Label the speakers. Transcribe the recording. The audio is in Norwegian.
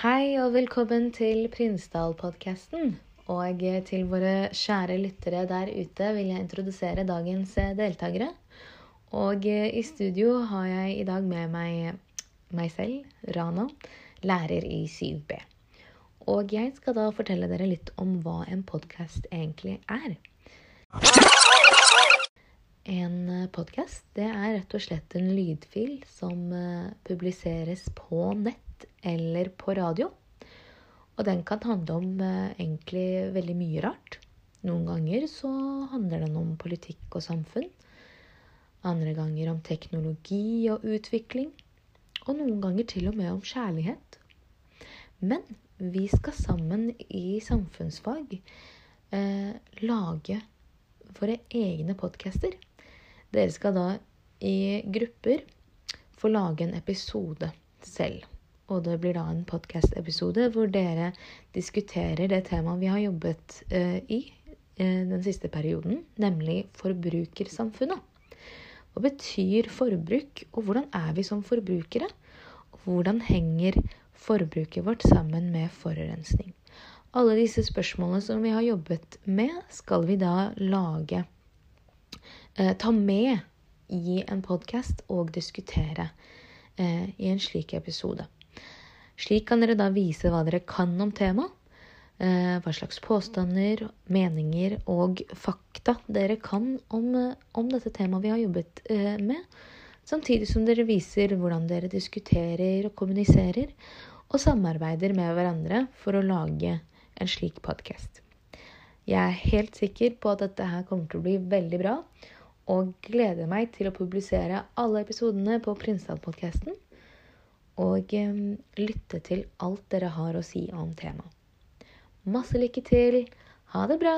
Speaker 1: Hei og velkommen til Prinsdal-podkasten. Og til våre kjære lyttere der ute vil jeg introdusere dagens deltakere. Og i studio har jeg i dag med meg meg selv, Rana, lærer i 7B. Og jeg skal da fortelle dere litt om hva en podkast egentlig er. En podkast det er rett og slett en lydfil som publiseres på nett eller på radio. Og den kan handle om egentlig veldig mye rart. Noen ganger så handler den om politikk og samfunn. Andre ganger om teknologi og utvikling. Og noen ganger til og med om kjærlighet. Men vi skal sammen i samfunnsfag eh, lage våre egne podcaster. Dere skal da i grupper få lage en episode selv. Og det blir da en podkast-episode hvor dere diskuterer det temaet vi har jobbet uh, i uh, den siste perioden, nemlig forbrukersamfunnet. Hva betyr forbruk, og hvordan er vi som forbrukere? Og hvordan henger forbruket vårt sammen med forurensning? Alle disse spørsmålene som vi har jobbet med, skal vi da lage uh, Ta med i en podkast og diskutere i en slik episode. Slik kan dere da vise hva dere kan om temaet. Eh, hva slags påstander, meninger og fakta dere kan om, om dette temaet vi har jobbet eh, med. Samtidig som dere viser hvordan dere diskuterer og kommuniserer og samarbeider med hverandre for å lage en slik podkast. Jeg er helt sikker på at dette her kommer til å bli veldig bra, og gleder meg til å publisere alle episodene på Prinsdal-podkasten og lytte til alt dere har å si om temaet. Masse lykke til. Ha det bra!